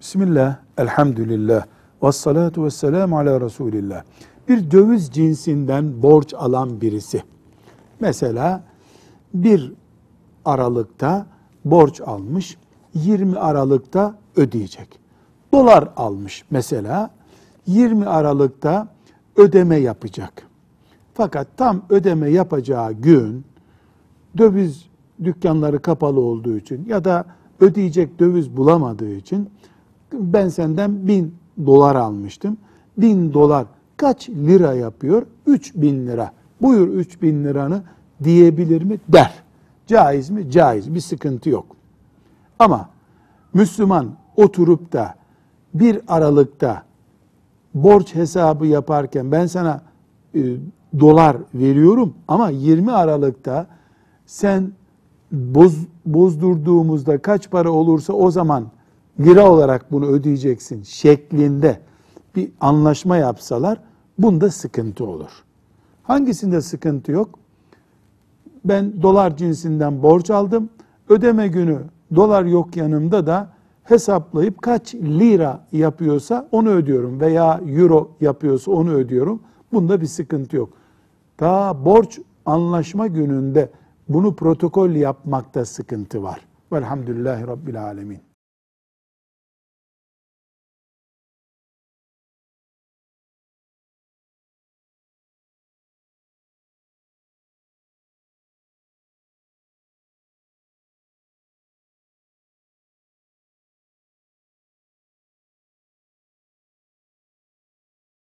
Bismillah, elhamdülillah, ve salatu ve selamu ala Resulillah. Bir döviz cinsinden borç alan birisi, mesela bir Aralık'ta borç almış, 20 Aralık'ta ödeyecek. Dolar almış mesela, 20 Aralık'ta ödeme yapacak. Fakat tam ödeme yapacağı gün döviz dükkanları kapalı olduğu için ya da ödeyecek döviz bulamadığı için ben senden bin dolar almıştım. Bin dolar kaç lira yapıyor? Üç bin lira. Buyur üç bin liranı diyebilir mi? Der. Caiz mi? Caiz. Bir sıkıntı yok. Ama Müslüman oturup da bir aralıkta borç hesabı yaparken ben sana e, dolar veriyorum ama 20 Aralık'ta sen boz, bozdurduğumuzda kaç para olursa o zaman lira olarak bunu ödeyeceksin şeklinde bir anlaşma yapsalar bunda sıkıntı olur. Hangisinde sıkıntı yok? Ben dolar cinsinden borç aldım. Ödeme günü dolar yok yanımda da hesaplayıp kaç lira yapıyorsa onu ödüyorum veya euro yapıyorsa onu ödüyorum. Bunda bir sıkıntı yok. Ta borç anlaşma gününde bunu protokol yapmakta sıkıntı var. Velhamdülillahi Rabbil Alemin.